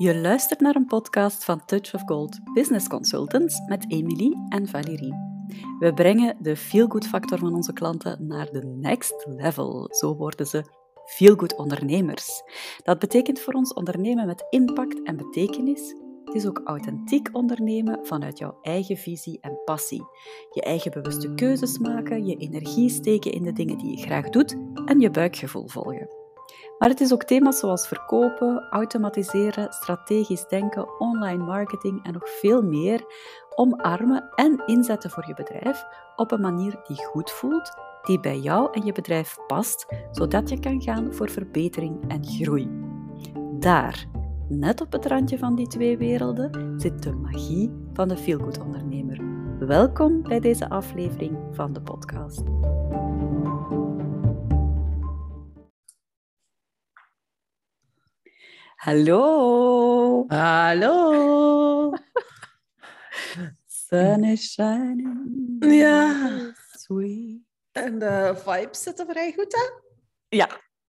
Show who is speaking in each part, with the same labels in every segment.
Speaker 1: Je luistert naar een podcast van Touch of Gold Business Consultants met Emily en Valérie. We brengen de feel-good factor van onze klanten naar de next level. Zo worden ze feel-good ondernemers. Dat betekent voor ons ondernemen met impact en betekenis. Het is ook authentiek ondernemen vanuit jouw eigen visie en passie. Je eigen bewuste keuzes maken, je energie steken in de dingen die je graag doet en je buikgevoel volgen. Maar het is ook thema's zoals verkopen, automatiseren, strategisch denken, online marketing en nog veel meer omarmen en inzetten voor je bedrijf op een manier die goed voelt, die bij jou en je bedrijf past, zodat je kan gaan voor verbetering en groei. Daar, net op het randje van die twee werelden, zit de magie van de feelgood ondernemer. Welkom bij deze aflevering van de podcast. Hallo.
Speaker 2: Hallo.
Speaker 1: Sun is shining.
Speaker 2: Ja.
Speaker 1: Sweet.
Speaker 2: En de vibes zitten vrij goed, hè?
Speaker 1: Ja,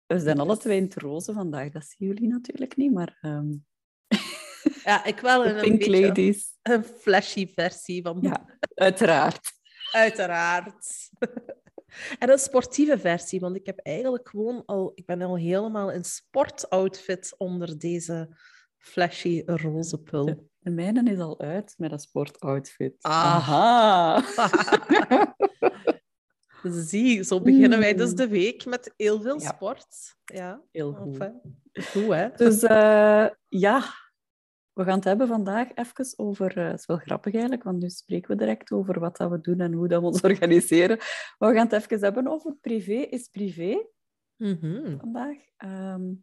Speaker 1: we zijn alle twee in het roze vandaag. Dat zien jullie natuurlijk niet, maar... ehm,
Speaker 2: Ja, ik wel een, een
Speaker 1: Pink
Speaker 2: beetje
Speaker 1: Ladies.
Speaker 2: een flashy versie van...
Speaker 1: Ja, uiteraard.
Speaker 2: Uiteraard. En een sportieve versie, want ik heb eigenlijk gewoon al... Ik ben al helemaal in sportoutfit onder deze flashy roze pul.
Speaker 1: De mijne is al uit met een sportoutfit.
Speaker 2: Ah.
Speaker 1: Aha.
Speaker 2: Zie, zo beginnen wij dus de week met heel veel
Speaker 1: Ja.
Speaker 2: sport. Ja,
Speaker 1: Heel goed.
Speaker 2: enfin, goed hè?
Speaker 1: Dus eh, ja, we gaan het hebben vandaag even over... eh, Het is wel grappig eigenlijk, want nu spreken we direct over wat dat we doen en hoe dat we ons organiseren. Maar we gaan het even hebben over privé is privé
Speaker 2: Mhm.
Speaker 1: vandaag. Ehm,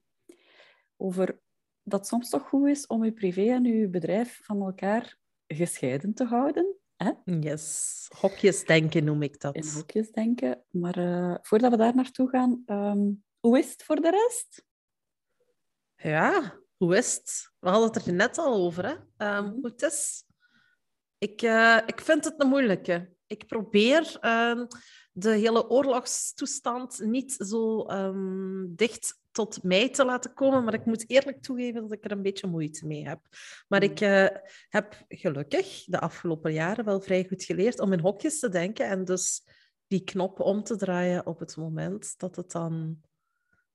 Speaker 1: over dat het soms toch goed is om je privé en je bedrijf van elkaar gescheiden te houden. Hè?
Speaker 2: Yes, hokjes denken noem ik dat.
Speaker 1: In hokjes denken. Maar eh, voordat we daar naartoe gaan, ehm, hoe is het voor de rest?
Speaker 2: Ja, hoe is het? We hadden het er net al over, hè? Ehm,
Speaker 1: Mhm.
Speaker 2: hoe het is. Ik, eh, ik vind het een moeilijke. Ik probeer ehm, de hele oorlogstoestand niet zo ehm, dicht tot mij te laten komen, maar ik moet eerlijk toegeven dat ik er een beetje moeite mee heb. Maar ik eh, heb gelukkig de afgelopen jaren wel vrij goed geleerd om in hokjes te denken en dus die knop om te draaien op het moment dat het dan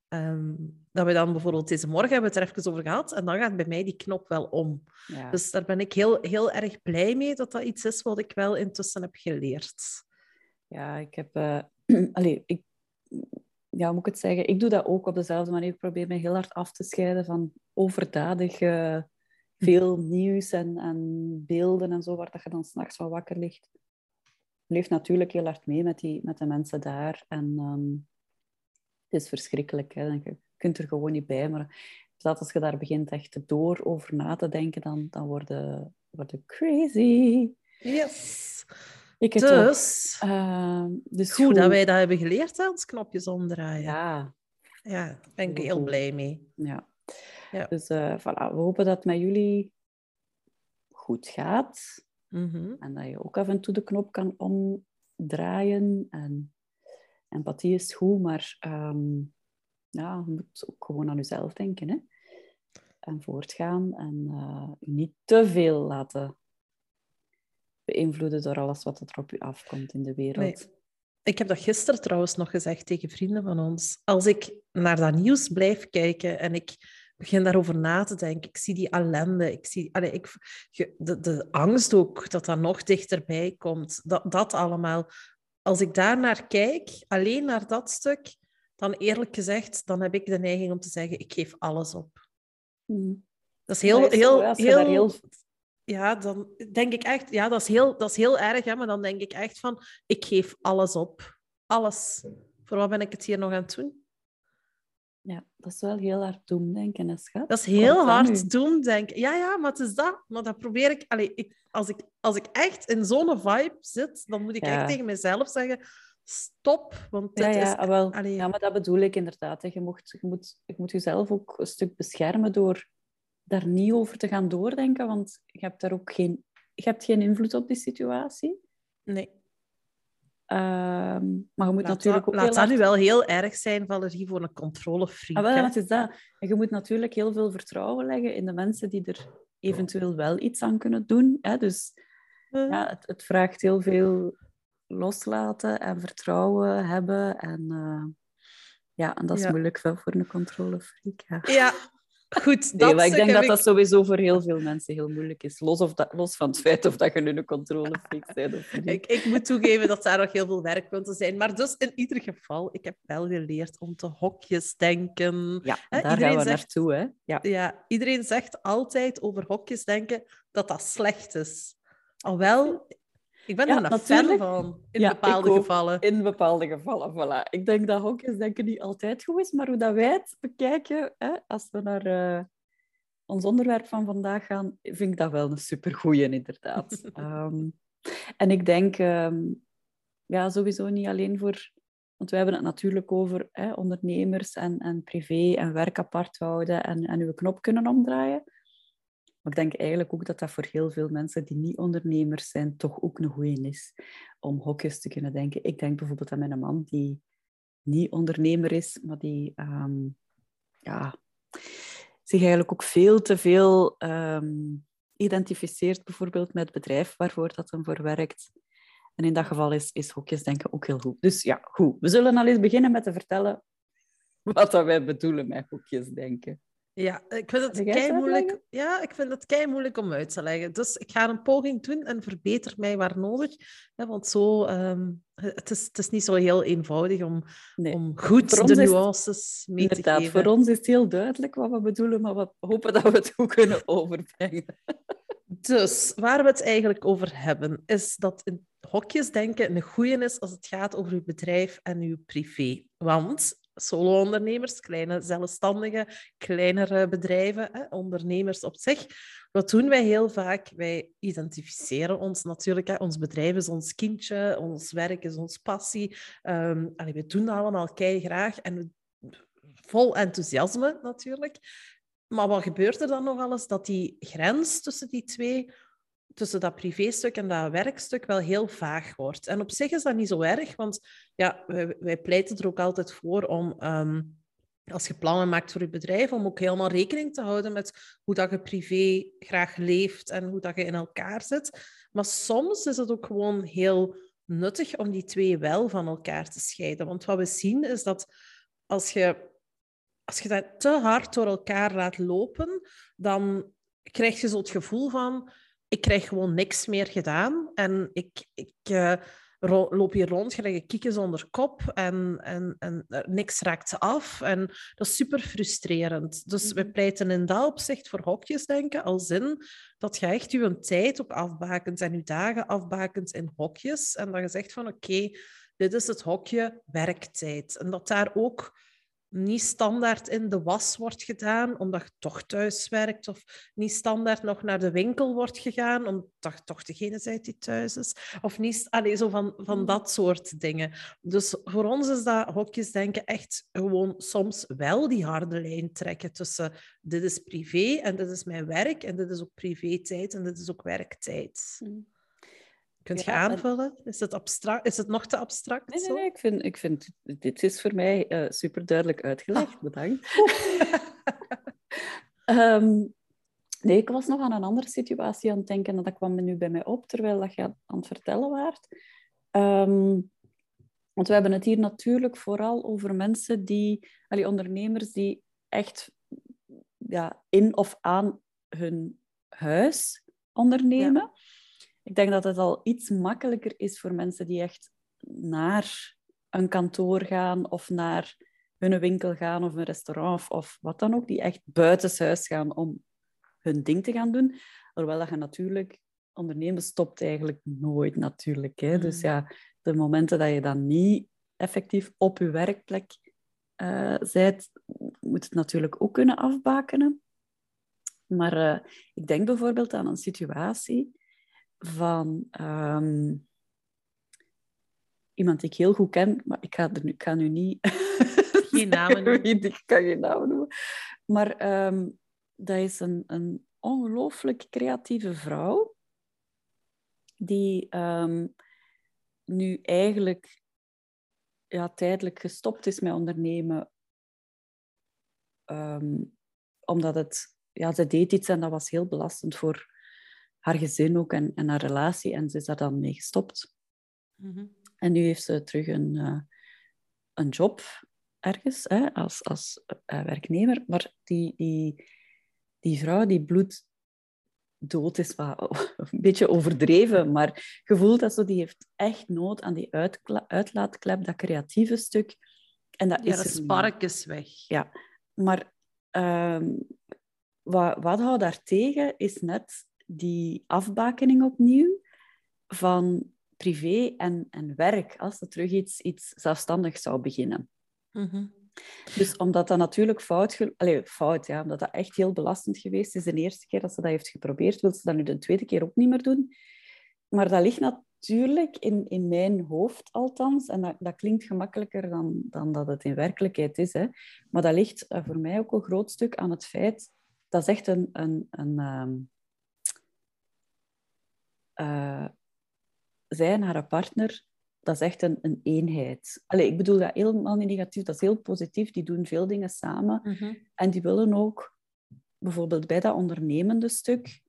Speaker 2: Ehm, dat we dan bijvoorbeeld deze morgen hebben we het er even over gehad en dan gaat bij mij die knop wel om.
Speaker 1: Ja.
Speaker 2: Dus daar ben ik heel, heel erg blij mee dat dat iets is wat ik wel intussen heb geleerd.
Speaker 1: Ja, ik heb... allee, ik, ja, hoe moet ik het zeggen? Ik doe dat ook op dezelfde manier. Ik probeer me heel hard af te scheiden van overdadig eh, veel nieuws en, en beelden en zo, waar dat je dan s'nachts van wakker ligt. Leeft natuurlijk heel hard mee met, die, met de mensen daar. En ehm, het is verschrikkelijk. Hè? Je kunt er gewoon niet bij. Maar dat als je daar begint echt door over na te denken, dan, dan worden worden crazy.
Speaker 2: Yes.
Speaker 1: Ik het ook.
Speaker 2: Dus,
Speaker 1: Ehm, dus
Speaker 2: goed dat wij dat hebben geleerd, hè, ons knopjes omdraaien. Ja,
Speaker 1: Ja,
Speaker 2: daar ben ik
Speaker 1: Heel
Speaker 2: blij mee.
Speaker 1: ja.
Speaker 2: Ja.
Speaker 1: Dus eh, voilà, we hopen dat het met jullie goed gaat.
Speaker 2: Mhm.
Speaker 1: En dat je ook af en toe de knop kan omdraaien. En empathie is goed, maar ehm, ja, je moet ook gewoon aan jezelf denken. Hè? En voortgaan. En eh, niet te veel laten beïnvloeden door alles wat er op je afkomt in de wereld.
Speaker 2: Ik heb dat gisteren trouwens nog gezegd tegen vrienden van ons. Als ik naar dat nieuws blijf kijken en ik begin daarover na te denken, ik zie die ellende, ik zie allee, ik, de, de angst ook dat dat nog dichterbij komt, dat, dat allemaal. Als ik daar naar kijk, alleen naar dat stuk, dan eerlijk gezegd, dan heb ik de neiging om te zeggen, ik geef alles op.
Speaker 1: Mm.
Speaker 2: Dat is heel,
Speaker 1: Dat is
Speaker 2: heel, heel- Ja, dan denk ik echt, ja, dat is heel, dat is heel erg, hè, maar dan denk ik echt van, ik geef alles op. Alles. Voor wat ben ik het hier nog aan het doen?
Speaker 1: Ja, dat is wel heel hard doemdenken, hè, schat.
Speaker 2: Dat is heel
Speaker 1: Komt
Speaker 2: hard doemdenken. Ja, ja, maar het is dat. Maar dat probeer ik... Allee, ik, als, ik als ik echt in zo'n vibe zit, dan moet ik
Speaker 1: Ja.
Speaker 2: echt tegen mezelf zeggen, stop, want dit
Speaker 1: Ja, ja,
Speaker 2: is...
Speaker 1: ah, wel.
Speaker 2: allee,
Speaker 1: ja, maar dat bedoel ik inderdaad. hè. Je, mocht, je, moet, je moet jezelf ook een stuk beschermen door daar niet over te gaan doordenken, want je hebt daar ook geen, je hebt geen invloed op die situatie.
Speaker 2: Nee.
Speaker 1: Ehm, maar je moet
Speaker 2: Laat
Speaker 1: natuurlijk
Speaker 2: dat,
Speaker 1: ook
Speaker 2: laat
Speaker 1: heel
Speaker 2: dat nu wel heel erg zijn, Valerie, voor een controlefreak.
Speaker 1: Ah, wel, is dat. En je moet natuurlijk heel veel vertrouwen leggen in de mensen die er eventueel wel iets aan kunnen doen. Hè? Dus ja, het, het vraagt heel veel loslaten en vertrouwen hebben. En eh, ja, en dat is
Speaker 2: Ja.
Speaker 1: moeilijk wel voor een controlefreak. Ja.
Speaker 2: Ja, goed.
Speaker 1: Nee,
Speaker 2: Dat
Speaker 1: maar ik denk dat dat sowieso voor heel veel mensen heel moeilijk is. Los, of dat, los van het feit of dat je nu een controlefreak bent of niet.
Speaker 2: Ik, ik moet toegeven dat daar nog heel veel werkpunten zijn. Maar dus in ieder geval, ik heb wel geleerd om te hokjes denken.
Speaker 1: Ja, daar gaan we
Speaker 2: zegt-
Speaker 1: naartoe. Hè? Ja.
Speaker 2: Ja, iedereen zegt altijd over hokjes denken dat dat slecht is. Alhoewel, ik ben
Speaker 1: Ja,
Speaker 2: er een fan van in
Speaker 1: Ja,
Speaker 2: bepaalde gevallen.
Speaker 1: In bepaalde gevallen, voilà. Ik denk dat hokjes denken niet altijd goed is, maar hoe dat wij het bekijken, hè, als we naar eh, ons onderwerp van vandaag gaan, vind ik dat wel een supergoeie, inderdaad. Ehm, en ik denk, ehm, ja, sowieso niet alleen voor... Want we hebben het natuurlijk over hè, ondernemers en, en privé en werk apart houden en, en uw knop kunnen omdraaien. Maar ik denk eigenlijk ook dat dat voor heel veel mensen die niet ondernemers zijn, toch ook een goeie is om hokjes te kunnen denken. Ik denk bijvoorbeeld aan mijn man, die niet ondernemer is, maar die ehm, ja, zich eigenlijk ook veel te veel ehm, identificeert, bijvoorbeeld met het bedrijf waarvoor dat hem voor werkt. En in dat geval is, is hokjes denken ook heel goed. Dus ja, goed. We zullen al eens beginnen met te vertellen wat dat wij bedoelen met hokjes denken.
Speaker 2: Ja, ik vind het kei moeilijk. Ja, ik vind het kei moeilijk om uit te leggen. Dus ik ga een poging doen en verbeter mij waar nodig. Hè, want zo, ehm, het, is, het is niet zo heel eenvoudig om,
Speaker 1: Nee.
Speaker 2: om goed de
Speaker 1: is-
Speaker 2: nuances mee te geven.
Speaker 1: voor ons is het heel duidelijk wat we bedoelen, maar we hopen dat we het goed kunnen overbrengen.
Speaker 2: Dus waar we het eigenlijk over hebben, is dat in hokjes denken een goeie is als het gaat over uw bedrijf en uw privé. Want solo-ondernemers, kleine zelfstandigen, kleinere bedrijven, hè, ondernemers op zich, wat doen wij heel vaak? Wij identificeren ons natuurlijk. Hè. Ons bedrijf is ons kindje, ons werk is ons passie. Allee, we doen dat allemaal kei en vol enthousiasme natuurlijk. Maar wat gebeurt er dan nog alles? Dat die grens tussen die twee, tussen dat privéstuk en dat werkstuk, wel heel vaag wordt. En op zich is dat niet zo erg, want ja, wij, wij pleiten er ook altijd voor om, ehm, als je plannen maakt voor je bedrijf, om ook helemaal rekening te houden met hoe dat je privé graag leeft en hoe dat je in elkaar zit. Maar soms is het ook gewoon heel nuttig om die twee wel van elkaar te scheiden. Want wat we zien is dat als je als je dat te hard door elkaar laat lopen, dan krijg je zo het gevoel van, ik krijg gewoon niks meer gedaan. En ik, ik eh, loop hier rond, gelijk kiekjes onder kop en, en, en er- niks raakt af. En dat is super frustrerend. Dus we
Speaker 1: Mhm.
Speaker 2: pleiten in dat opzicht voor hokjes denken, als in dat je echt je tijd ook afbakent en je dagen afbakent in hokjes. En dat je zegt van, oké, dit is het hokje werktijd. En dat daar ook niet standaard in de was wordt gedaan, omdat je toch thuis werkt, of niet standaard nog naar de winkel wordt gegaan, omdat je toch degene bent die thuis is, of niet, allee, zo van, van
Speaker 1: Mm.
Speaker 2: dat soort dingen. Dus voor ons is dat hokjes denken echt gewoon soms wel die harde lijn trekken tussen dit is privé en dit is mijn werk, en dit is ook privé-tijd en dit is ook werktijd. Kunt je
Speaker 1: Ja, en-
Speaker 2: aanvullen? Is het, abstract? is het nog te abstract?
Speaker 1: Nee, nee,
Speaker 2: zo?
Speaker 1: nee. Ik vind, ik vind dit is voor mij eh super duidelijk uitgelegd.
Speaker 2: Ah.
Speaker 1: Bedankt. Ehm, nee, ik was nog aan een andere situatie aan het denken en dat kwam nu bij mij op terwijl dat je aan het vertellen waart. Ehm, want we hebben het hier natuurlijk vooral over mensen die, allee, ondernemers die echt ja, in of aan hun huis ondernemen. Ik denk dat het al iets makkelijker is voor mensen die echt naar een kantoor gaan of naar hun winkel gaan of een restaurant of, wat dan ook, die echt buitenshuis gaan om hun ding te gaan doen. Hoewel dat je natuurlijk, ondernemen stopt eigenlijk nooit natuurlijk. Hè? Dus
Speaker 2: Mm.
Speaker 1: ja, de momenten dat je dan niet effectief op je werkplek zijt, moet het natuurlijk ook kunnen afbakenen. Maar eh, ik denk bijvoorbeeld aan een situatie van ehm, iemand die ik heel goed ken, maar ik ga, er nu, ik ga nu niet...
Speaker 2: Geen namen noemen.
Speaker 1: Ik kan geen namen noemen. Maar ehm, dat is een, een ongelooflijk creatieve vrouw die ehm, nu eigenlijk ja, tijdelijk gestopt is met ondernemen. Omdat het, ja, ze deed iets en dat was heel belastend voor haar gezin ook en, en haar relatie. En ze is daar dan mee gestopt. Mhm. En nu heeft ze terug een, uh, een job ergens hè, als, als uh, werknemer. Maar die, die, die vrouw die bloed dood is wat een beetje overdreven, maar gevoeld dat zo, die heeft echt nood aan die uitlaatklep, dat creatieve stuk. En dat
Speaker 2: ja,
Speaker 1: is
Speaker 2: de spark is weg.
Speaker 1: Ja, maar um, wat, wat houdt daar tegen is net die afbakening opnieuw van privé en, en werk, als er terug iets, iets zelfstandig zou beginnen. Mm dus omdat dat natuurlijk fout... Allee, fout, ja. Omdat dat echt heel belastend geweest is de eerste keer dat ze dat heeft geprobeerd, wil ze dat nu de tweede keer ook niet meer doen. Maar dat ligt natuurlijk in, in mijn hoofd althans, en dat, dat klinkt gemakkelijker dan, dan dat het in werkelijkheid is, hè. maar dat ligt eh, voor mij ook een groot stuk aan het feit... Dat is echt een... een, een um, uh, zij en haar partner dat is echt een, een eenheid. Allee, ik bedoel dat helemaal niet negatief, dat is heel positief. Die doen veel dingen samen. Mhm. En die willen ook, bijvoorbeeld bij dat ondernemende stuk,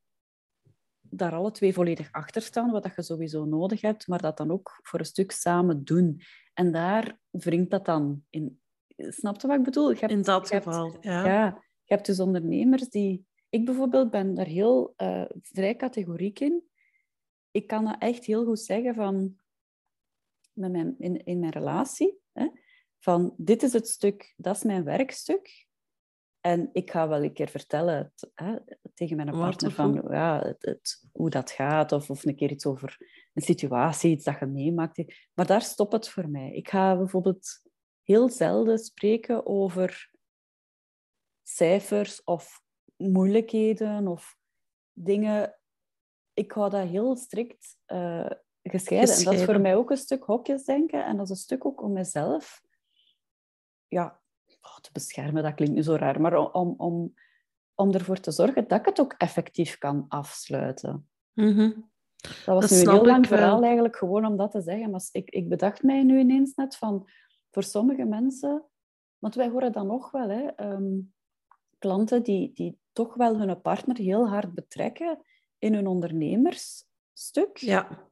Speaker 1: daar alle twee volledig achter staan, wat dat je sowieso nodig hebt, maar dat dan ook voor een stuk samen doen. En daar wringt dat dan in. Snap je wat ik bedoel?
Speaker 2: Hebt, in dat geval, ja.
Speaker 1: ja. Je hebt dus ondernemers die... Ik bijvoorbeeld ben daar heel uh, vrij categoriek in. Ik kan dat echt heel goed zeggen van met mijn, in, in mijn relatie. Hè, van dit is het stuk, dat is mijn werkstuk. En ik ga wel een keer vertellen hè, tegen mijn partner van ja, het, het, hoe dat gaat. Of, of een keer iets over een situatie, iets dat je meemaakt. Maar daar stopt het voor mij. Ik ga bijvoorbeeld heel zelden spreken over cijfers of moeilijkheden of dingen. Ik hou dat heel strikt uh, gescheiden. En dat is voor mij ook een stuk hokjes denken. En dat is een stuk ook om mezelf ja, oh, te beschermen. Dat klinkt nu zo raar. Maar om, om, om ervoor te zorgen dat ik het ook effectief kan afsluiten.
Speaker 2: Mm
Speaker 1: Dat was nu een heel lang verhaal eigenlijk gewoon om dat te zeggen. Maar ik, ik bedacht mij nu ineens net van... Voor sommige mensen... Want wij horen dan nog wel... Hè, ehm, klanten die, die toch wel hun partner heel hard betrekken in hun ondernemersstuk.
Speaker 2: Ja.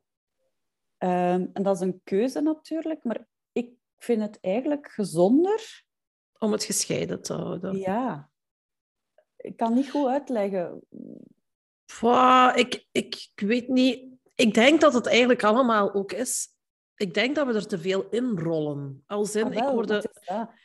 Speaker 1: Ehm, en dat is een keuze natuurlijk, maar ik vind het eigenlijk gezonder.
Speaker 2: Om het gescheiden te houden.
Speaker 1: Ja. Ik kan niet goed uitleggen.
Speaker 2: Ik, ik weet niet. Ik denk dat het eigenlijk allemaal ook is ik denk dat we er te veel in rollen. Als in,
Speaker 1: ah,
Speaker 2: ik hoorde...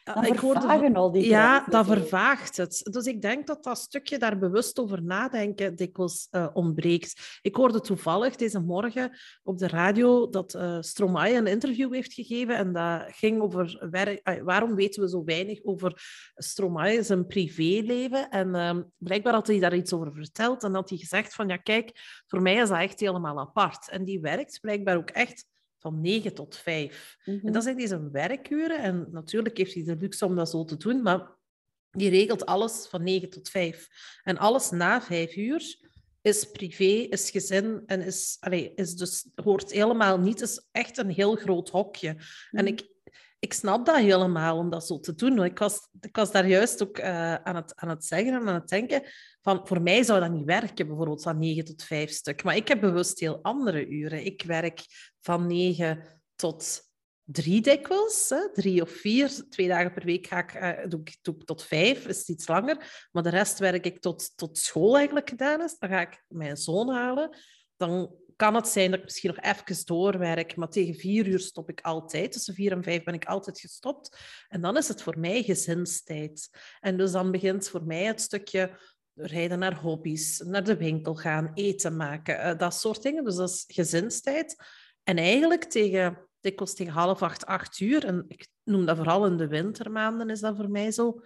Speaker 1: Dan ik hoorde, al die
Speaker 2: Ja, dat vervaagt het. Dus ik denk dat dat stukje daar bewust over nadenken dikwijls uh, ontbreekt. Ik hoorde toevallig deze morgen op de radio dat uh, Stromae een interview heeft gegeven en dat ging over werk, waarom weten we zo weinig over Stromae, zijn privéleven. En uh, blijkbaar had hij daar iets over verteld en had hij gezegd van ja, kijk, voor mij is dat echt helemaal apart. En die werkt blijkbaar ook echt van 9 tot 5. En mhm. dat zijn deze werkuren. En natuurlijk heeft hij de luxe om dat zo te doen, maar die regelt alles van 9 tot 5. En alles na 5 uur is privé, is gezin en is, allez, is dus, hoort helemaal niet. is echt een heel groot hokje. En mhm. ik, ik snap dat helemaal om dat zo te doen. Ik was, ik was daar juist ook uh, aan, het, aan het zeggen en aan het denken van voor mij zou dat niet werken, bijvoorbeeld van 9 tot 5 stuk. Maar ik heb bewust heel andere uren. Ik werk van 9 tot 3 dikwijls, hè, drie of vier. Twee dagen per week ga ik, uh, doe, ik, tot vijf, is het iets langer. Maar de rest werk ik tot, tot school eigenlijk gedaan is. Dan ga ik mijn zoon halen. Dan kan het zijn dat ik misschien nog even doorwerk, maar tegen vier uur stop ik altijd. Tussen vier en vijf ben ik altijd gestopt. En dan is het voor mij gezinstijd. En dus dan begint voor mij het stukje rijden naar hobby's, naar de winkel gaan, eten maken, uh, dat soort dingen. Dus dat is gezinstijd. En eigenlijk tegen, dikwijls tegen half acht, acht uur, en ik noem dat vooral in de wintermaanden, is dat voor mij zo,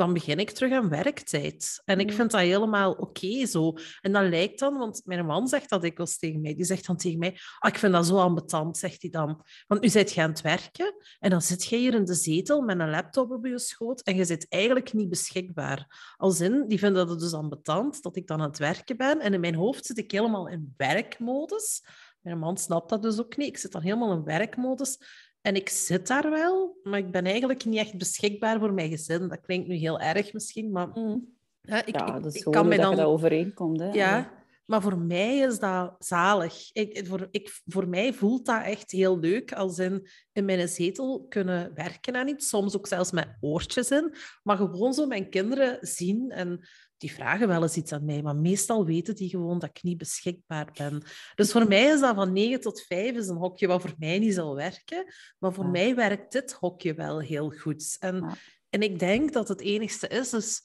Speaker 2: dan begin ik terug aan werktijd. En ik mm. vind dat helemaal oké zo. En dat lijkt dan, want mijn man zegt dat dikwijls tegen mij. Die zegt dan tegen mij, oh, ik vind dat zo ambetant, zegt hij dan. Want nu zit je aan het werken en dan zit je hier in de zetel met een laptop op je schoot en je zit eigenlijk niet beschikbaar. Als in, die vinden dat dus ambetant, dat ik dan aan het werken ben. En in mijn hoofd zit ik helemaal in werkmodus. Mijn man snapt dat dus ook niet. Ik zit dan helemaal in werkmodus. En ik zit daar wel, maar ik ben eigenlijk niet echt beschikbaar voor mijn gezin. Dat klinkt nu heel erg misschien, maar...
Speaker 1: Mm.
Speaker 2: Ja, ik,
Speaker 1: ja,
Speaker 2: ik-
Speaker 1: dat is
Speaker 2: ik
Speaker 1: gewoon
Speaker 2: kan mij
Speaker 1: dat
Speaker 2: dan...
Speaker 1: je dat overeenkomt. Hè.
Speaker 2: Ja, maar voor mij is dat zalig. Ik, voor, ik, voor mij voelt dat echt heel leuk als in, in mijn zetel kunnen werken aan iets. Soms ook zelfs met oortjes in. Maar gewoon zo mijn kinderen zien en die vragen wel eens iets aan mij. Maar meestal weten die gewoon dat ik niet beschikbaar ben. Dus voor mij is dat van 9 tot 5 is een hokje wat voor mij niet zal werken. Maar voor
Speaker 1: Ja.
Speaker 2: mij werkt dit hokje wel heel goed. En,
Speaker 1: Ja.
Speaker 2: en ik denk dat het enigste is, is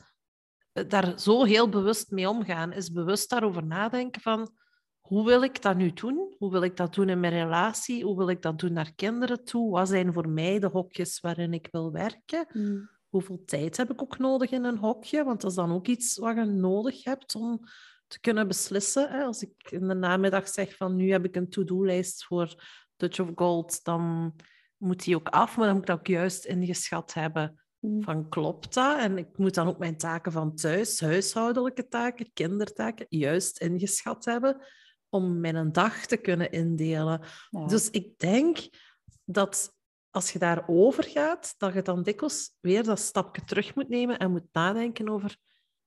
Speaker 2: daar zo heel bewust mee omgaan, is bewust daarover nadenken van hoe wil ik dat nu doen? Hoe wil ik dat doen in mijn relatie? Hoe wil ik dat doen naar kinderen toe? Wat zijn voor mij de hokjes waarin ik wil werken?
Speaker 1: Mm.
Speaker 2: Hoeveel tijd heb ik ook nodig in een hokje? Want dat is dan ook iets wat je nodig hebt om te kunnen beslissen. Hè? Als ik in de namiddag zeg van nu heb ik een to-do-lijst voor Touch of Gold, dan moet die ook af, maar dan moet ik dat ook juist ingeschat hebben. Van klopt dat? En ik moet dan ook mijn taken van thuis, huishoudelijke taken, kindertaken, juist ingeschat hebben om mijn dag te kunnen indelen.
Speaker 1: Ja.
Speaker 2: Dus ik denk dat als je daarover gaat, dat je dan dikwijls weer dat stapje terug moet nemen en moet nadenken over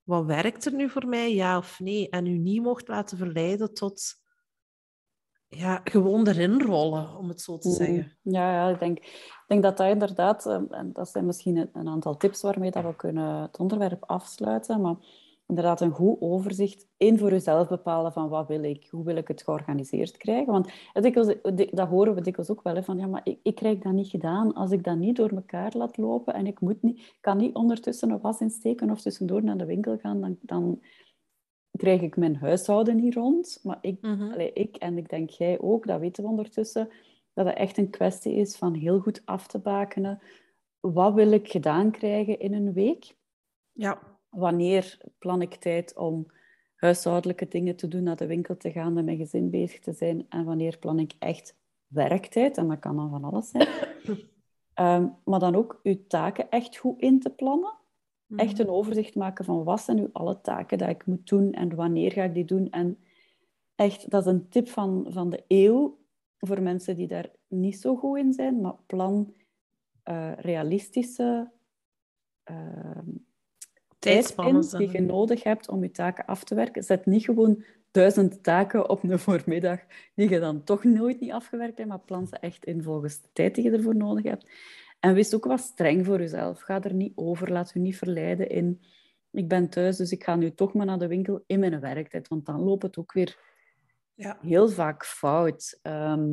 Speaker 2: wat werkt er nu voor mij, ja of nee? En u niet mocht laten verleiden tot ja, gewoon erin rollen, om het zo te zeggen.
Speaker 1: Ja, ja ik, denk, ik denk dat dat inderdaad, eh, en dat zijn misschien een, aantal tips waarmee dat we kunnen het onderwerp afsluiten, maar inderdaad een goed overzicht. Eén voor jezelf bepalen van wat wil ik, hoe wil ik het georganiseerd krijgen. Want dikwijls, dat horen we dikwijls ook wel, hè, van ja, maar ik, ik krijg dat niet gedaan als ik dat niet door elkaar laat lopen en ik moet niet, kan niet ondertussen een was insteken of tussendoor naar de winkel gaan, dan, dan krijg ik mijn huishouden niet rond. Maar ik
Speaker 2: Mhm.
Speaker 1: Allee, ik en ik denk jij ook, dat weten we ondertussen, dat het echt een kwestie is van heel goed af te bakenen. Wat wil ik gedaan krijgen in een week?
Speaker 2: Ja,
Speaker 1: Wanneer plan ik tijd om huishoudelijke dingen te doen, naar de winkel te gaan, met mijn gezin bezig te zijn? En wanneer plan ik echt werktijd? En dat kan dan van alles zijn. Ehm, maar dan ook uw taken echt goed in te plannen. Echt een overzicht maken van wat zijn nu alle taken die ik moet doen en wanneer ga ik die doen. En echt, dat is een tip van, van de eeuw voor mensen die daar niet zo goed in zijn, maar plan eh, realistische ehm
Speaker 2: tijdspannen
Speaker 1: die je nodig hebt om je taken af te werken. Zet niet gewoon duizend taken op een voormiddag die je dan toch nooit niet afgewerkt hebt, maar plan ze echt in volgens de tijd die je ervoor nodig hebt. En wees ook wat streng voor jezelf. Ga er niet over. Laat je niet verleiden in... Ik ben thuis, dus ik ga nu toch maar naar de winkel in mijn werktijd. Want dan loopt het ook weer
Speaker 2: Ja.
Speaker 1: heel vaak fout. Ehm,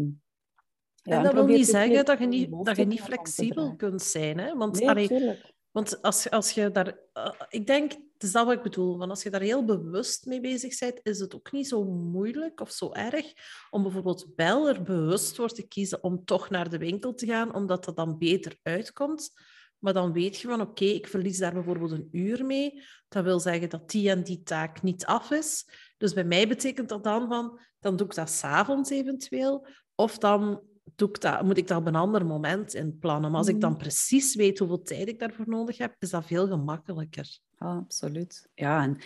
Speaker 1: ja,
Speaker 2: en dat wil niet zeggen dat je niet, dat je niet flexibel kunt zijn. Hè? Want,
Speaker 1: Nee,
Speaker 2: allee,
Speaker 1: tuurlijk.
Speaker 2: want als, als je daar... eh, ik denk, het is dat wat ik bedoel. Want als je daar heel bewust mee bezig bent, is het ook niet zo moeilijk of zo erg om bijvoorbeeld wel er bewust voor te kiezen om toch naar de winkel te gaan, omdat dat dan beter uitkomt. Maar dan weet je van, oké, ik verlies daar bijvoorbeeld een uur mee. Dat wil zeggen dat die en die taak niet af is. Dus bij mij betekent dat dan van, dan doe ik dat s'avonds eventueel. Of dan doe ik dat, moet ik dat op een ander moment inplannen. Maar als ik dan
Speaker 1: Mhm.
Speaker 2: precies weet hoeveel tijd ik daarvoor nodig heb, is dat veel gemakkelijker.
Speaker 1: Absoluut. Ja, en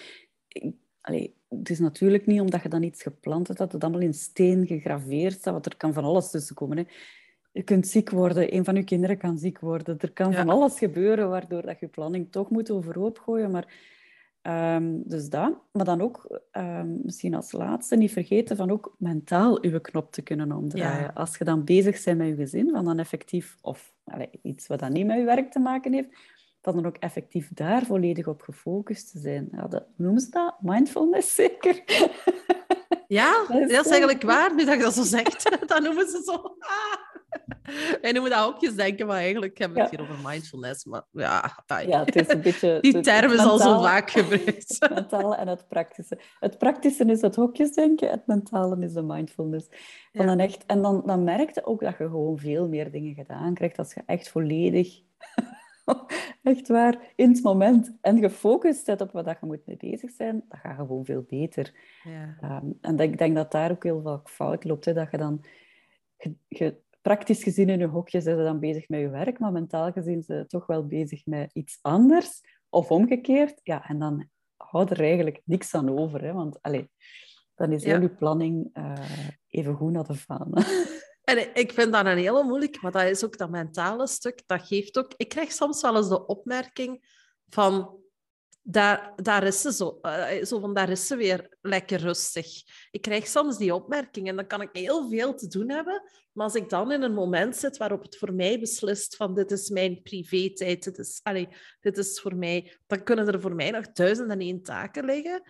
Speaker 1: ik- allee, het is natuurlijk niet omdat je dan iets gepland hebt, dat het allemaal in steen gegraveerd staat, want er kan van alles tussen komen. Hè. Je kunt ziek worden, een van je kinderen kan ziek worden. Er kan
Speaker 2: Ja.
Speaker 1: van alles gebeuren waardoor dat je planning toch moet overhoop gooien. Maar, ehm, dus dat. Maar dan ook, ehm, misschien als laatste, niet vergeten van ook mentaal je knop te kunnen omdraaien.
Speaker 2: Ja.
Speaker 1: Als je dan bezig bent met je gezin, van dan effectief, of allee, iets wat dan niet met je werk te maken heeft, dan ook effectief daar volledig op gefocust te zijn. Ja, dat, noemen ze dat? Mindfulness zeker?
Speaker 2: Ja,
Speaker 1: Dat is
Speaker 2: dat is
Speaker 1: zo
Speaker 2: eigenlijk waar, nu dat je dat zo zegt. dat noemen ze zo. Ah. Wij noemen dat hokjes denken, maar eigenlijk hebben we het
Speaker 1: Ja.
Speaker 2: hier over mindfulness. Maar ja,
Speaker 1: Ja, het is een beetje...
Speaker 2: die term is al zo vaak gebruikt.
Speaker 1: Het mentale en het praktische. Het praktische is het hokjesdenken, het mentale is de mindfulness.
Speaker 2: Ja.
Speaker 1: dan echt, en dan, dan merk je ook dat je gewoon veel meer dingen gedaan krijgt als je echt volledig, echt waar, in het moment en gefocust bent op wat dat je moet mee bezig zijn, dat gaat gewoon veel beter.
Speaker 2: Ja.
Speaker 1: Ehm, en ik denk dat daar ook heel veel fout loopt. Hè, dat je dan, je, je- praktisch gezien in je hokje zijn ze dan bezig met je werk, maar mentaal gezien zijn ze toch wel bezig met iets anders. Of omgekeerd. Ja, en dan houdt er eigenlijk niks aan over. Hè, want allee, dan is
Speaker 2: Ja.
Speaker 1: heel je planning eh, even goed naar de vaan.
Speaker 2: En ik vind dat een hele moeilijk, maar dat is ook dat mentale stuk. Dat geeft ook... Ik krijg soms wel eens de opmerking van... Daar, daar is ze zo. Uh, zo van, daar is ze weer lekker rustig. Ik krijg soms die opmerking en dan kan ik heel veel te doen hebben. Maar als ik dan in een moment zit waarop het voor mij beslist van dit is mijn privé-tijd, dit is, dit is voor mij... Dan kunnen er voor mij nog duizend en één taken liggen.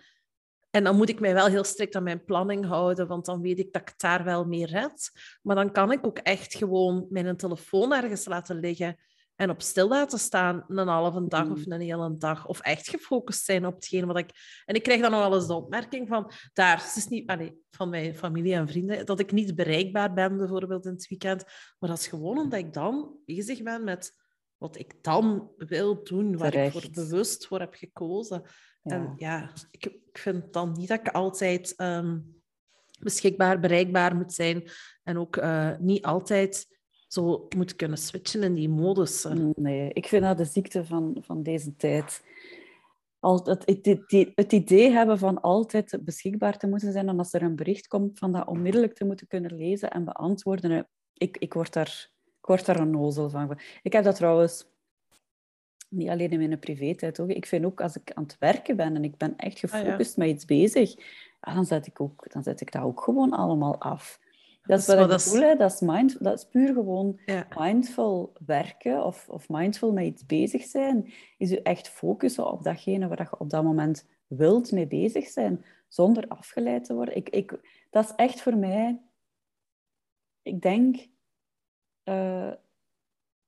Speaker 2: En dan moet ik mij wel heel strikt aan mijn planning houden, want dan weet ik dat ik daar wel mee red. Maar dan kan ik ook echt gewoon mijn telefoon ergens laten liggen en op stil laten staan een halve dag of mm. een hele dag. Of echt gefocust zijn op hetgeen wat ik... En ik krijg dan nog wel eens de opmerking van... Daar, het is niet... Allez, van mijn familie en vrienden, dat ik niet bereikbaar ben, bijvoorbeeld in het weekend. Maar dat is gewoon omdat ik dan bezig ben met wat ik dan wil doen, waar ik voor bewust voor heb gekozen. En ja, ik, ik vind dan niet dat ik altijd ehm, beschikbaar, bereikbaar moet zijn. En ook uh, niet altijd zo moet kunnen switchen in die modus.
Speaker 1: Nee, ik vind dat de ziekte van, van deze tijd. Al, het, het, het, idee hebben van altijd beschikbaar te moeten zijn en als er een bericht komt, van dat onmiddellijk te moeten kunnen lezen en beantwoorden. Ik, ik, word, daar, ik word daar een nozel van. Ik heb dat trouwens niet alleen in mijn privé-tijd. Ook. Ik vind ook als ik aan het werken ben en ik ben echt ah, gefocust met iets bezig, dan, zet ik ook, dan zet ik dat ook gewoon allemaal af. Dat is wat ik bedoel, dat is, mind, dat is puur gewoon mindful werken of, of mindful met iets bezig zijn. Is je echt focussen op datgene waar je op dat moment wilt mee bezig zijn, zonder afgeleid te worden. Ik, ik, dat is echt voor mij, ik denk, uh,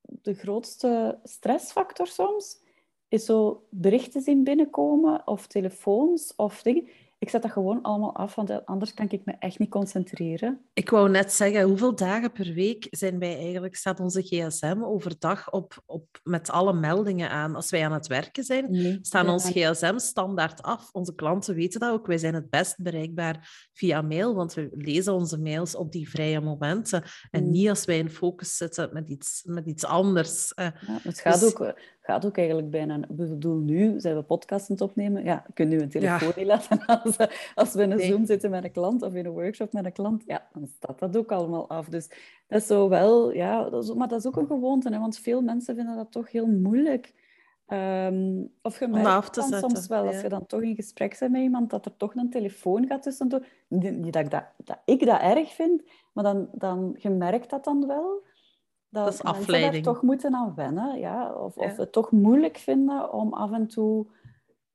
Speaker 1: de grootste stressfactor soms is zo berichten zien binnenkomen of telefoons of dingen ik zet dat gewoon allemaal af, want anders kan ik me echt niet concentreren.
Speaker 2: Ik wou net zeggen, hoeveel dagen per week zijn wij eigenlijk, staat onze gsm overdag op, op, met alle meldingen aan? Als wij aan het werken zijn, staan ons gsm standaard af. Onze klanten weten dat ook. Wij zijn het best bereikbaar via mail, want we lezen onze mails op die vrije momenten. En mm. niet als wij in focus zitten met iets, met iets anders.
Speaker 1: Ja, het gaat dus ook gaat ook eigenlijk bijna... Ik bedoel, nu zijn we podcasts aan het opnemen. Ja, je kunt nu een telefoon niet laten als, als we in een Zoom zitten met een klant of in een workshop met een klant. Ja, dan staat dat ook allemaal af. Dus dat is zo wel... Ja, dat is, maar dat is ook een gewoonte, hè, want veel mensen vinden dat toch heel moeilijk. Um, of je merkt dan soms wel, als je dan toch in gesprek bent met iemand, dat er toch een telefoon gaat tussendoor. Niet dat ik dat, dat, ik dat erg vind, maar dan, dan, je merkt dat dan wel dat, dat is afleiding. daar toch moeten aan wennen. Ja? Of, of het toch moeilijk vinden om af en toe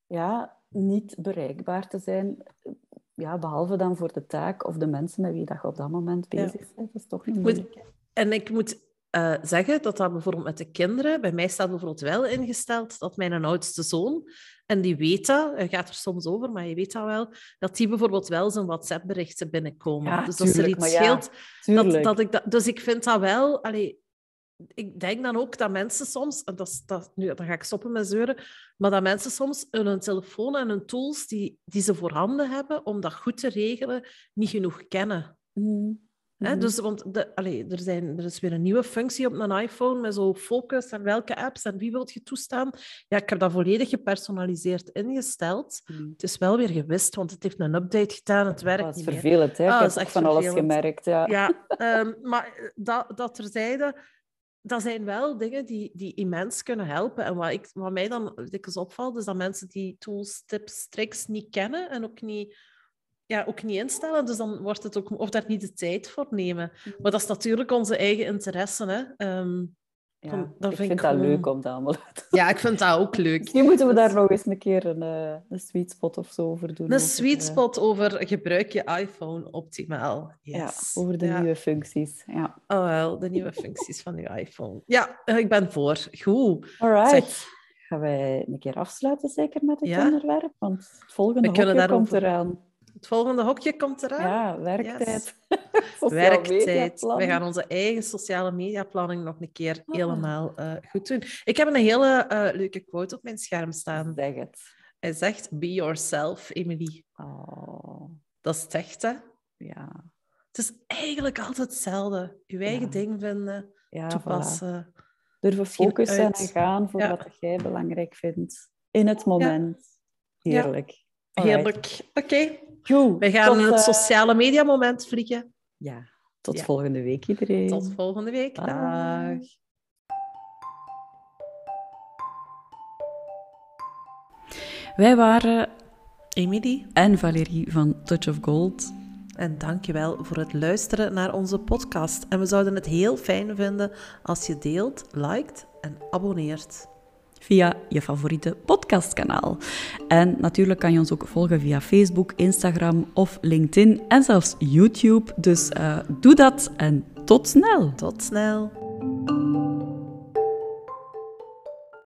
Speaker 1: ja, niet bereikbaar te zijn. Ja, behalve dan voor de taak of de mensen met wie dat je op dat moment bezig bent. Dat is toch niet moeilijk.
Speaker 2: en ik moet uh, zeggen dat dat bijvoorbeeld met de kinderen... Bij mij staat bijvoorbeeld wel ingesteld dat mijn oudste zoon... En die weet dat, hij gaat er soms over, maar je weet dat wel, dat die bijvoorbeeld wel zijn WhatsApp-berichten binnenkomen.
Speaker 1: Ja,
Speaker 2: dus
Speaker 1: tuurlijk,
Speaker 2: als er iets scheelt... Dat, dat ik dat, dus ik vind dat wel... Allee, ik denk dan ook dat mensen soms, en dat, dat, nu, dan ga ik stoppen met zeuren, maar dat mensen soms hun telefoon en hun tools die, die ze voorhanden hebben om dat goed te regelen, niet genoeg kennen. Mm. Dus, want de, er, zijn, er is weer een nieuwe functie op mijn iPhone met zo focus en welke apps en wie wilt je toestaan. Ja, ik heb dat volledig gepersonaliseerd ingesteld. Mm. Het is wel weer gewist, want het heeft een update gedaan, het werkt
Speaker 1: dat
Speaker 2: is
Speaker 1: vervelend, hè? Ah, ik heb van alles gemerkt, ja.
Speaker 2: Ja, um, maar dat, dat terzijde dat zijn wel dingen die, die immens kunnen helpen. En wat, ik, wat mij dan dikwijls opvalt, is dat mensen die tools, tips, tricks niet kennen en ook niet, ja, ook niet instellen. Dus dan wordt het ook, of daar niet de tijd voor nemen. Mm. Maar dat is natuurlijk onze eigen interesse. Hè. Ehm,
Speaker 1: ja, ik vind, ik dat leuk om dat allemaal
Speaker 2: te Ja, ik vind dat ook leuk.
Speaker 1: Misschien moeten we daar nog eens een keer een, uh, een sweet spot of zo over doen.
Speaker 2: Een sweet eh, spot over gebruik je iPhone optimaal.
Speaker 1: Yes. Ja, over de nieuwe functies. Ja.
Speaker 2: Oh wel, de nieuwe functies van je iPhone. Ja, eh, ik ben voor. Goed.
Speaker 1: Alright. Gaan wij een keer afsluiten zeker met het onderwerp? Want het volgende komt eraan.
Speaker 2: Het volgende hokje komt eraan.
Speaker 1: Ja, werktijd.
Speaker 2: werktijd. We gaan onze eigen sociale mediaplanning nog een keer ah. helemaal uh, goed doen. Ik heb een hele uh, leuke quote op mijn scherm staan.
Speaker 1: Zeg het.
Speaker 2: Hij zegt, be yourself, Emily.
Speaker 1: Oh.
Speaker 2: Dat is het echt, hè?
Speaker 1: Ja.
Speaker 2: Het is eigenlijk altijd hetzelfde. Je eigen ding vinden, ja, toepassen.
Speaker 1: Voilà. Durven focussen en gaan voor wat jij belangrijk vindt. In het moment. Heerlijk.
Speaker 2: Heerlijk. Oké. We gaan tot, het eh, sociale media moment vliegen.
Speaker 1: Ja, tot
Speaker 2: Ja.
Speaker 1: volgende week iedereen.
Speaker 2: Tot volgende week. Dag.
Speaker 1: Wij waren
Speaker 2: Emily,
Speaker 1: en Valérie van Touch of Gold.
Speaker 2: en dankjewel voor het luisteren naar onze podcast. En we zouden het heel fijn vinden als je deelt, liked en abonneert.
Speaker 1: Via je favoriete podcastkanaal. En natuurlijk kan je ons ook volgen via Facebook, Instagram of LinkedIn en zelfs YouTube. Dus eh, doe dat en tot snel!
Speaker 2: Tot snel.